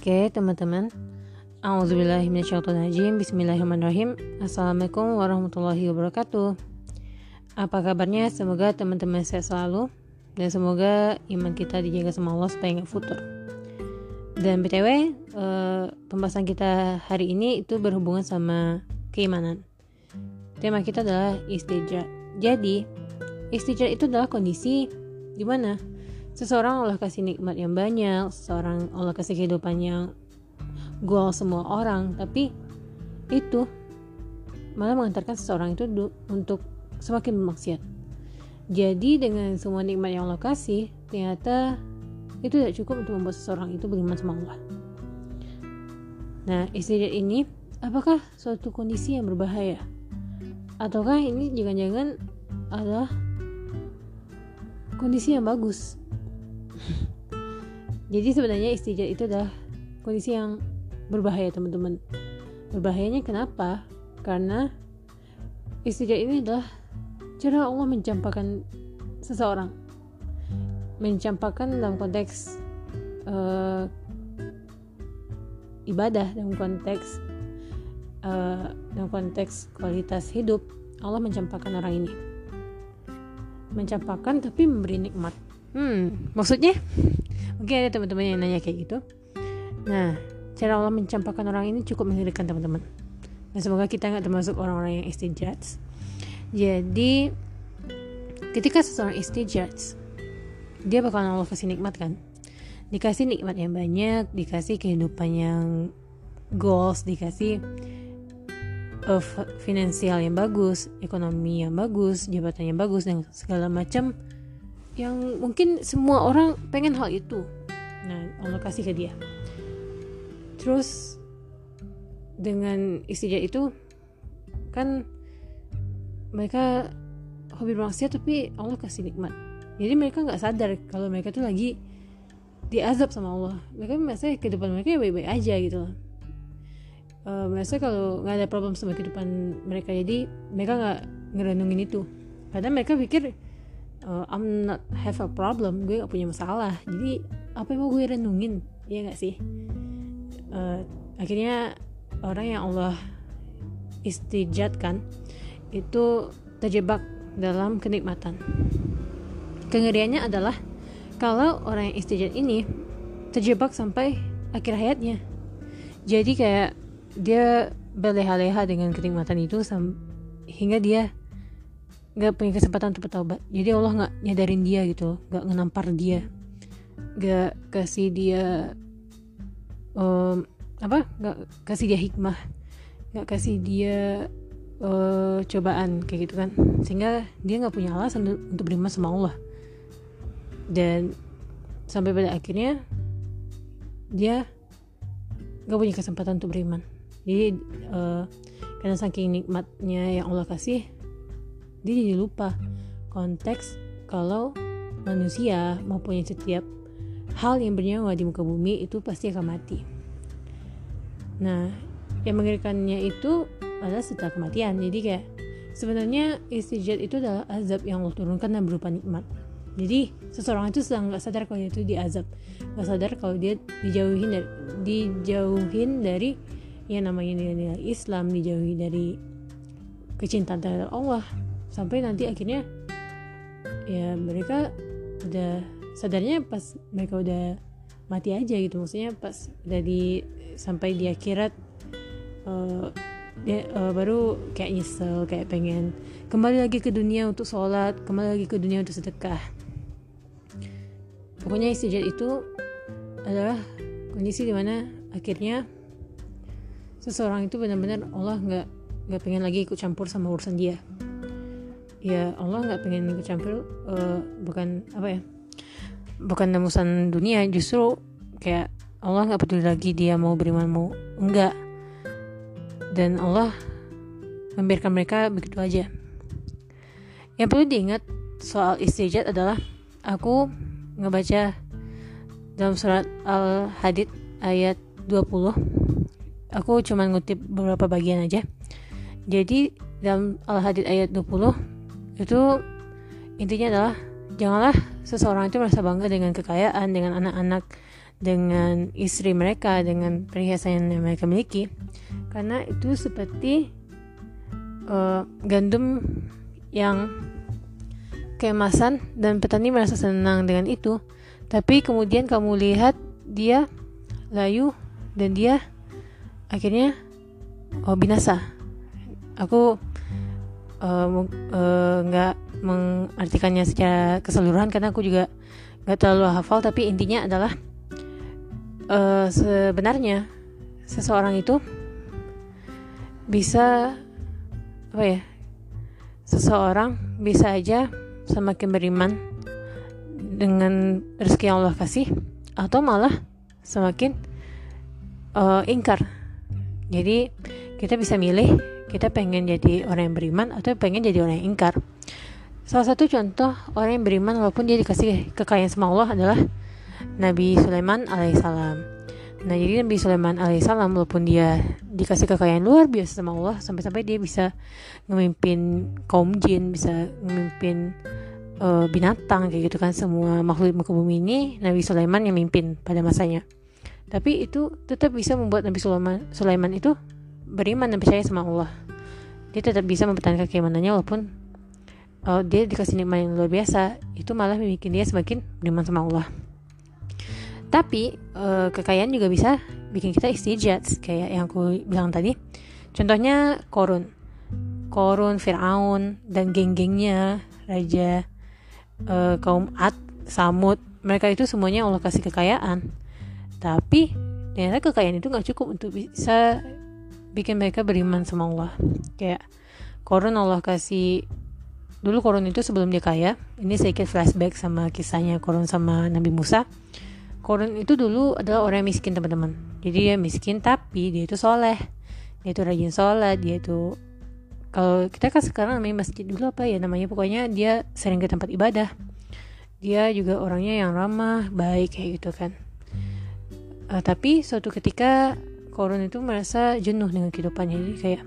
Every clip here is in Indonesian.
Oke teman-teman. A'udzubillahiminasyaitonirrajim Bismillahirrahmanirrahim. Assalamualaikum warahmatullahi wabarakatuh. Apa kabarnya? Semoga teman-teman sehat selalu. Dan semoga iman kita dijaga sama Allah supaya nggak futur. Dan BTW uh, eh, Pembahasan kita hari ini itu berhubungan sama keimanan. Tema kita adalah istijat Jadi istijat itu adalah kondisi Di mana Seseorang Allah kasih nikmat yang banyak, seseorang Allah kasih kehidupan yang goal semua orang, tapi itu malah mengantarkan seseorang itu untuk semakin bermaksiat. Jadi dengan semua nikmat yang Allah kasih, ternyata itu tidak cukup untuk membuat seseorang itu beriman sama Allah. Nah, istirahat ini apakah suatu kondisi yang berbahaya? Ataukah ini jangan-jangan adalah kondisi yang bagus jadi sebenarnya istijat itu adalah kondisi yang berbahaya teman-teman. Berbahayanya kenapa? Karena istijat ini adalah cara Allah mencampakkan seseorang. Mencampakkan dalam konteks uh, ibadah dalam konteks uh, dalam konteks kualitas hidup Allah mencampakkan orang ini. Mencampakkan tapi memberi nikmat Hmm, maksudnya? Mungkin ada teman-teman yang nanya kayak gitu. Nah, cara Allah mencampakkan orang ini cukup mengerikan teman-teman. Nah, semoga kita nggak termasuk orang-orang yang istijat. Jadi, ketika seseorang istijat, dia bakalan Allah kasih nikmat kan? Dikasih nikmat yang banyak, dikasih kehidupan yang goals, dikasih uh, finansial yang bagus, ekonomi yang bagus, jabatan yang bagus, dan segala macam yang mungkin semua orang pengen hal itu. Nah Allah kasih ke dia. Terus dengan istijat itu kan mereka hobi bermaksiat tapi Allah kasih nikmat. Jadi mereka nggak sadar kalau mereka tuh lagi diazab sama Allah. Mereka merasa kehidupan mereka ya baik-baik aja gitu. Uh, merasa kalau nggak ada problem sama kehidupan mereka jadi mereka nggak ngerenungin itu. Karena mereka pikir uh, I'm not have a problem gue gak punya masalah. Jadi apa yang mau gue renungin? Ya gak sih? Uh, akhirnya orang yang Allah istijatkan itu terjebak dalam kenikmatan. Kengeriannya adalah kalau orang yang istijat ini terjebak sampai akhir hayatnya. Jadi kayak dia berleha-leha dengan kenikmatan itu hingga dia nggak punya kesempatan untuk bertobat. Jadi Allah nggak nyadarin dia gitu nggak ngenampar dia. Nggak kasih dia um, apa? Nggak kasih dia hikmah. Nggak kasih dia uh, cobaan kayak gitu kan. Sehingga dia nggak punya alasan untuk beriman sama Allah. Dan sampai pada akhirnya dia nggak punya kesempatan untuk beriman. Jadi uh, karena saking nikmatnya yang Allah kasih dia jadi lupa konteks kalau manusia maupun setiap hal yang bernyawa di muka bumi itu pasti akan mati. Nah, yang mengerikannya itu adalah setelah kematian. Jadi kayak sebenarnya istijat itu adalah azab yang Allah turunkan dan berupa nikmat. Jadi seseorang itu sedang nggak sadar kalau dia itu diazab, nggak sadar kalau dia dijauhin dari dijauhin dari yang namanya nilai-nilai Islam, dijauhi dari kecintaan terhadap Allah, sampai nanti akhirnya ya mereka udah sadarnya pas mereka udah mati aja gitu. Maksudnya pas udah di sampai di akhirat uh, dia uh, baru kayak nyesel kayak pengen kembali lagi ke dunia untuk sholat kembali lagi ke dunia untuk sedekah. Pokoknya istijat itu adalah kondisi di mana akhirnya seseorang itu benar-benar Allah nggak nggak pengen lagi ikut campur sama urusan dia ya Allah nggak pengen ikut campur uh, bukan apa ya bukan nemusan dunia justru kayak Allah nggak peduli lagi dia mau beriman mau enggak. Dan Allah membiarkan mereka begitu aja. Yang perlu diingat soal istijat adalah aku ngebaca dalam surat Al-Hadid ayat 20 aku cuma ngutip beberapa bagian aja. Jadi dalam Al-Hadid ayat 20 itu intinya adalah janganlah seseorang itu merasa bangga dengan kekayaan dengan anak-anak dengan istri mereka dengan perhiasan yang mereka miliki. Karena itu seperti uh, gandum yang keemasan dan petani merasa senang dengan itu. Tapi kemudian kamu lihat dia layu dan dia akhirnya oh binasa. Aku nggak uh, uh, mengartikannya secara keseluruhan karena aku juga nggak terlalu hafal tapi intinya adalah uh, sebenarnya seseorang itu bisa apa ya seseorang bisa aja semakin beriman dengan rezeki yang Allah kasih atau malah semakin uh, ingkar. Jadi kita bisa milih kita pengen jadi orang yang beriman atau pengen jadi orang yang ingkar salah satu contoh orang yang beriman walaupun dia dikasih kekayaan sama Allah adalah Nabi Sulaiman alaihissalam. Nah jadi Nabi Sulaiman alaihissalam walaupun dia dikasih kekayaan luar biasa sama Allah sampai-sampai dia bisa memimpin kaum jin, bisa memimpin uh, binatang kayak gitu kan semua makhluk muka bumi ini Nabi Sulaiman yang mimpin pada masanya. Tapi itu tetap bisa membuat Nabi Sulaiman, Sulaiman itu beriman dan percaya sama Allah. Dia tetap bisa mempertahankan keimanannya walaupun uh, dia dikasih nikmat yang luar biasa. Itu malah membuat dia semakin beriman sama Allah. Tapi uh, kekayaan juga bisa bikin kita istijat kayak yang aku bilang tadi. Contohnya Korun. Korun, Fir'aun dan geng-gengnya raja uh, kaum Ad, Samud, mereka itu semuanya Allah kasih kekayaan. Tapi ternyata kekayaan itu nggak cukup untuk bisa bikin mereka beriman sama Allah. Kayak Korun Allah kasih dulu Korun itu sebelum dia kaya. Ini sedikit flashback sama kisahnya Korun sama Nabi Musa Korun itu dulu adalah orang yang miskin teman-teman jadi dia miskin tapi dia itu soleh dia itu rajin sholat dia itu kalau kita kan sekarang namanya masjid dulu apa ya namanya pokoknya dia sering ke tempat ibadah dia juga orangnya yang ramah baik kayak gitu kan uh, tapi suatu ketika Korun itu merasa jenuh dengan kehidupannya jadi kayak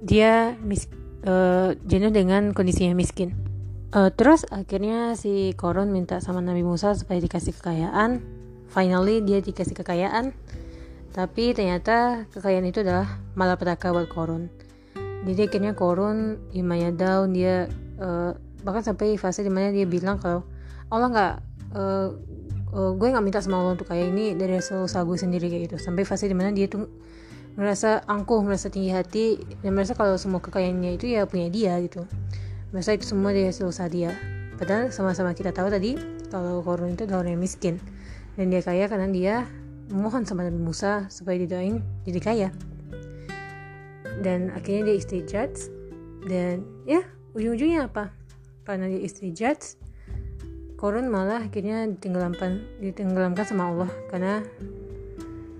dia mis uh, jenuh dengan kondisinya miskin Uh, terus akhirnya si Koron minta sama Nabi Musa supaya dikasih kekayaan. Finally dia dikasih kekayaan. Tapi ternyata kekayaan itu adalah malapetaka buat Koron. Jadi akhirnya Koron imannya down dia uh, bahkan sampai fase di mana dia bilang kalau Allah nggak uh, uh, gue nggak minta sama Allah untuk kaya ini dari hasil usaha gue sendiri kayak gitu sampai fase di mana dia tuh merasa angkuh merasa tinggi hati dan merasa kalau semua kekayaannya itu ya punya dia gitu Masa itu semua dia hasil usaha dia. Padahal sama-sama kita tahu tadi kalau Korun itu adalah orang yang miskin dan dia kaya karena dia memohon sama Nabi Musa supaya didoain jadi kaya. Dan akhirnya dia istijat dan ya ujung-ujungnya apa? Karena dia istijat, Korun malah akhirnya ditenggelamkan ditenggelamkan sama Allah karena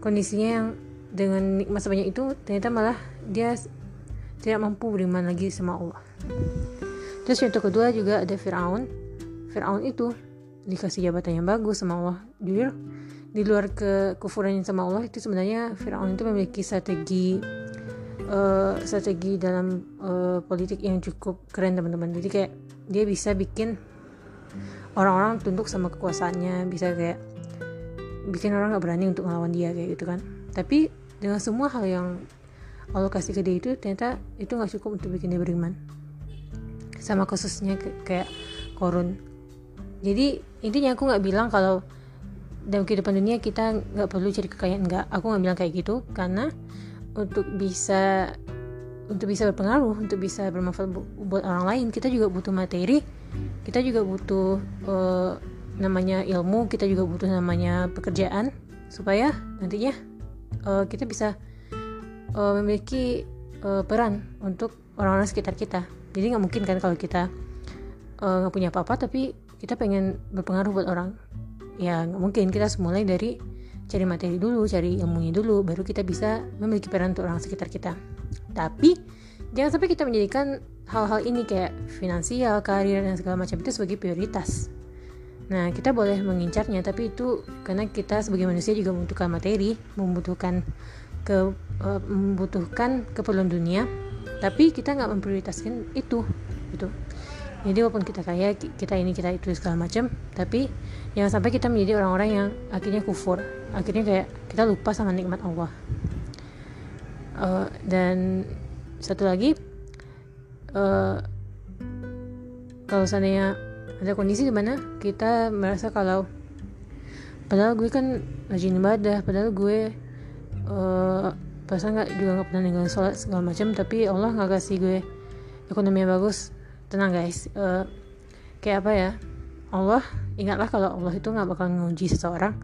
kondisinya yang dengan nikmat sebanyak itu ternyata malah dia tidak mampu beriman lagi sama Allah. Terus contoh kedua juga ada Fir'aun. Fir'aun itu dikasih jabatan yang bagus sama Allah. Jujur, di luar kekufurannya sama Allah itu sebenarnya Fir'aun itu memiliki strategi uh, strategi dalam uh, politik yang cukup keren teman-teman. Jadi kayak dia bisa bikin orang-orang tunduk sama kekuasaannya, bisa kayak bikin orang nggak berani untuk melawan dia kayak gitu kan. Tapi dengan semua hal yang Allah kasih ke dia itu ternyata itu nggak cukup untuk bikin dia beriman. Sama khususnya kayak korun. Jadi intinya aku nggak bilang kalau dalam kehidupan dunia kita nggak perlu cari kekayaan nggak. Aku nggak bilang kayak gitu karena untuk bisa untuk bisa berpengaruh untuk bisa bermanfaat buat orang lain kita juga butuh materi kita juga butuh uh, namanya ilmu kita juga butuh namanya pekerjaan supaya nantinya uh, kita bisa uh, memiliki uh, peran untuk orang-orang sekitar kita. Jadi nggak mungkin kan kalau kita nggak uh, punya apa-apa tapi kita pengen berpengaruh buat orang. Ya nggak mungkin. Kita mulai dari cari materi dulu cari ilmunya dulu baru kita bisa memiliki peran untuk orang sekitar kita. Tapi jangan sampai kita menjadikan hal-hal ini kayak finansial karir dan segala macam itu sebagai prioritas. Nah, kita boleh mengincarnya, tapi itu karena kita sebagai manusia juga membutuhkan materi, membutuhkan ke uh, membutuhkan keperluan dunia, tapi kita nggak memprioritaskan itu gitu. Jadi walaupun kita kaya kita ini kita itu segala macam tapi jangan sampai kita menjadi orang-orang yang akhirnya kufur akhirnya kayak kita lupa sama nikmat Allah. Uh, dan satu lagi uh, kalau seandainya ada kondisi di mana kita merasa kalau padahal gue kan rajin ibadah padahal gue uh, nggak juga nggak pernah ninggalin sholat segala macam tapi Allah nggak kasih gue ekonomi yang bagus. Tenang guys. Uh, kayak apa ya? Allah ingatlah kalau Allah itu nggak bakal nguji seseorang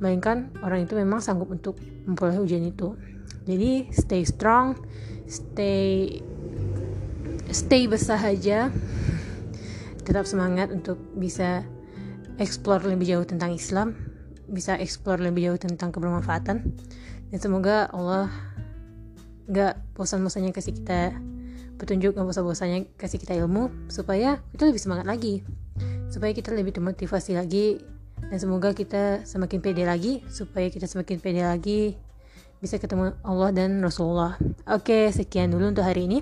melainkan orang itu memang sanggup untuk memperoleh ujian itu. Jadi stay strong stay stay bersahaja tetap semangat untuk bisa explore lebih jauh tentang Islam bisa explore lebih jauh tentang kebermanfaatan. Dan semoga Allah nggak bosan-bosannya kasih kita petunjuk nggak bosan-bosannya kasih kita ilmu supaya kita lebih semangat lagi. Supaya kita lebih termotivasi lagi dan semoga kita semakin pede lagi supaya kita semakin pede lagi bisa ketemu Allah dan Rasulullah. Oke, sekian dulu untuk hari ini.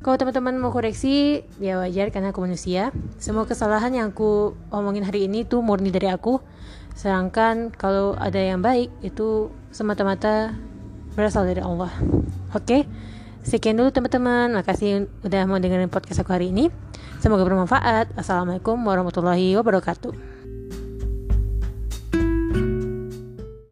Kalau teman-teman mau koreksi, ya wajar karena aku manusia. Semua kesalahan yang aku omongin hari ini tuh murni dari aku. Sedangkan kalau ada yang baik itu semata-mata berasal dari Allah. Oke. Sekian dulu teman-teman. Makasih udah mau dengerin podcast aku hari ini. Semoga bermanfaat. Assalamualaikum warahmatullahi wabarakatuh.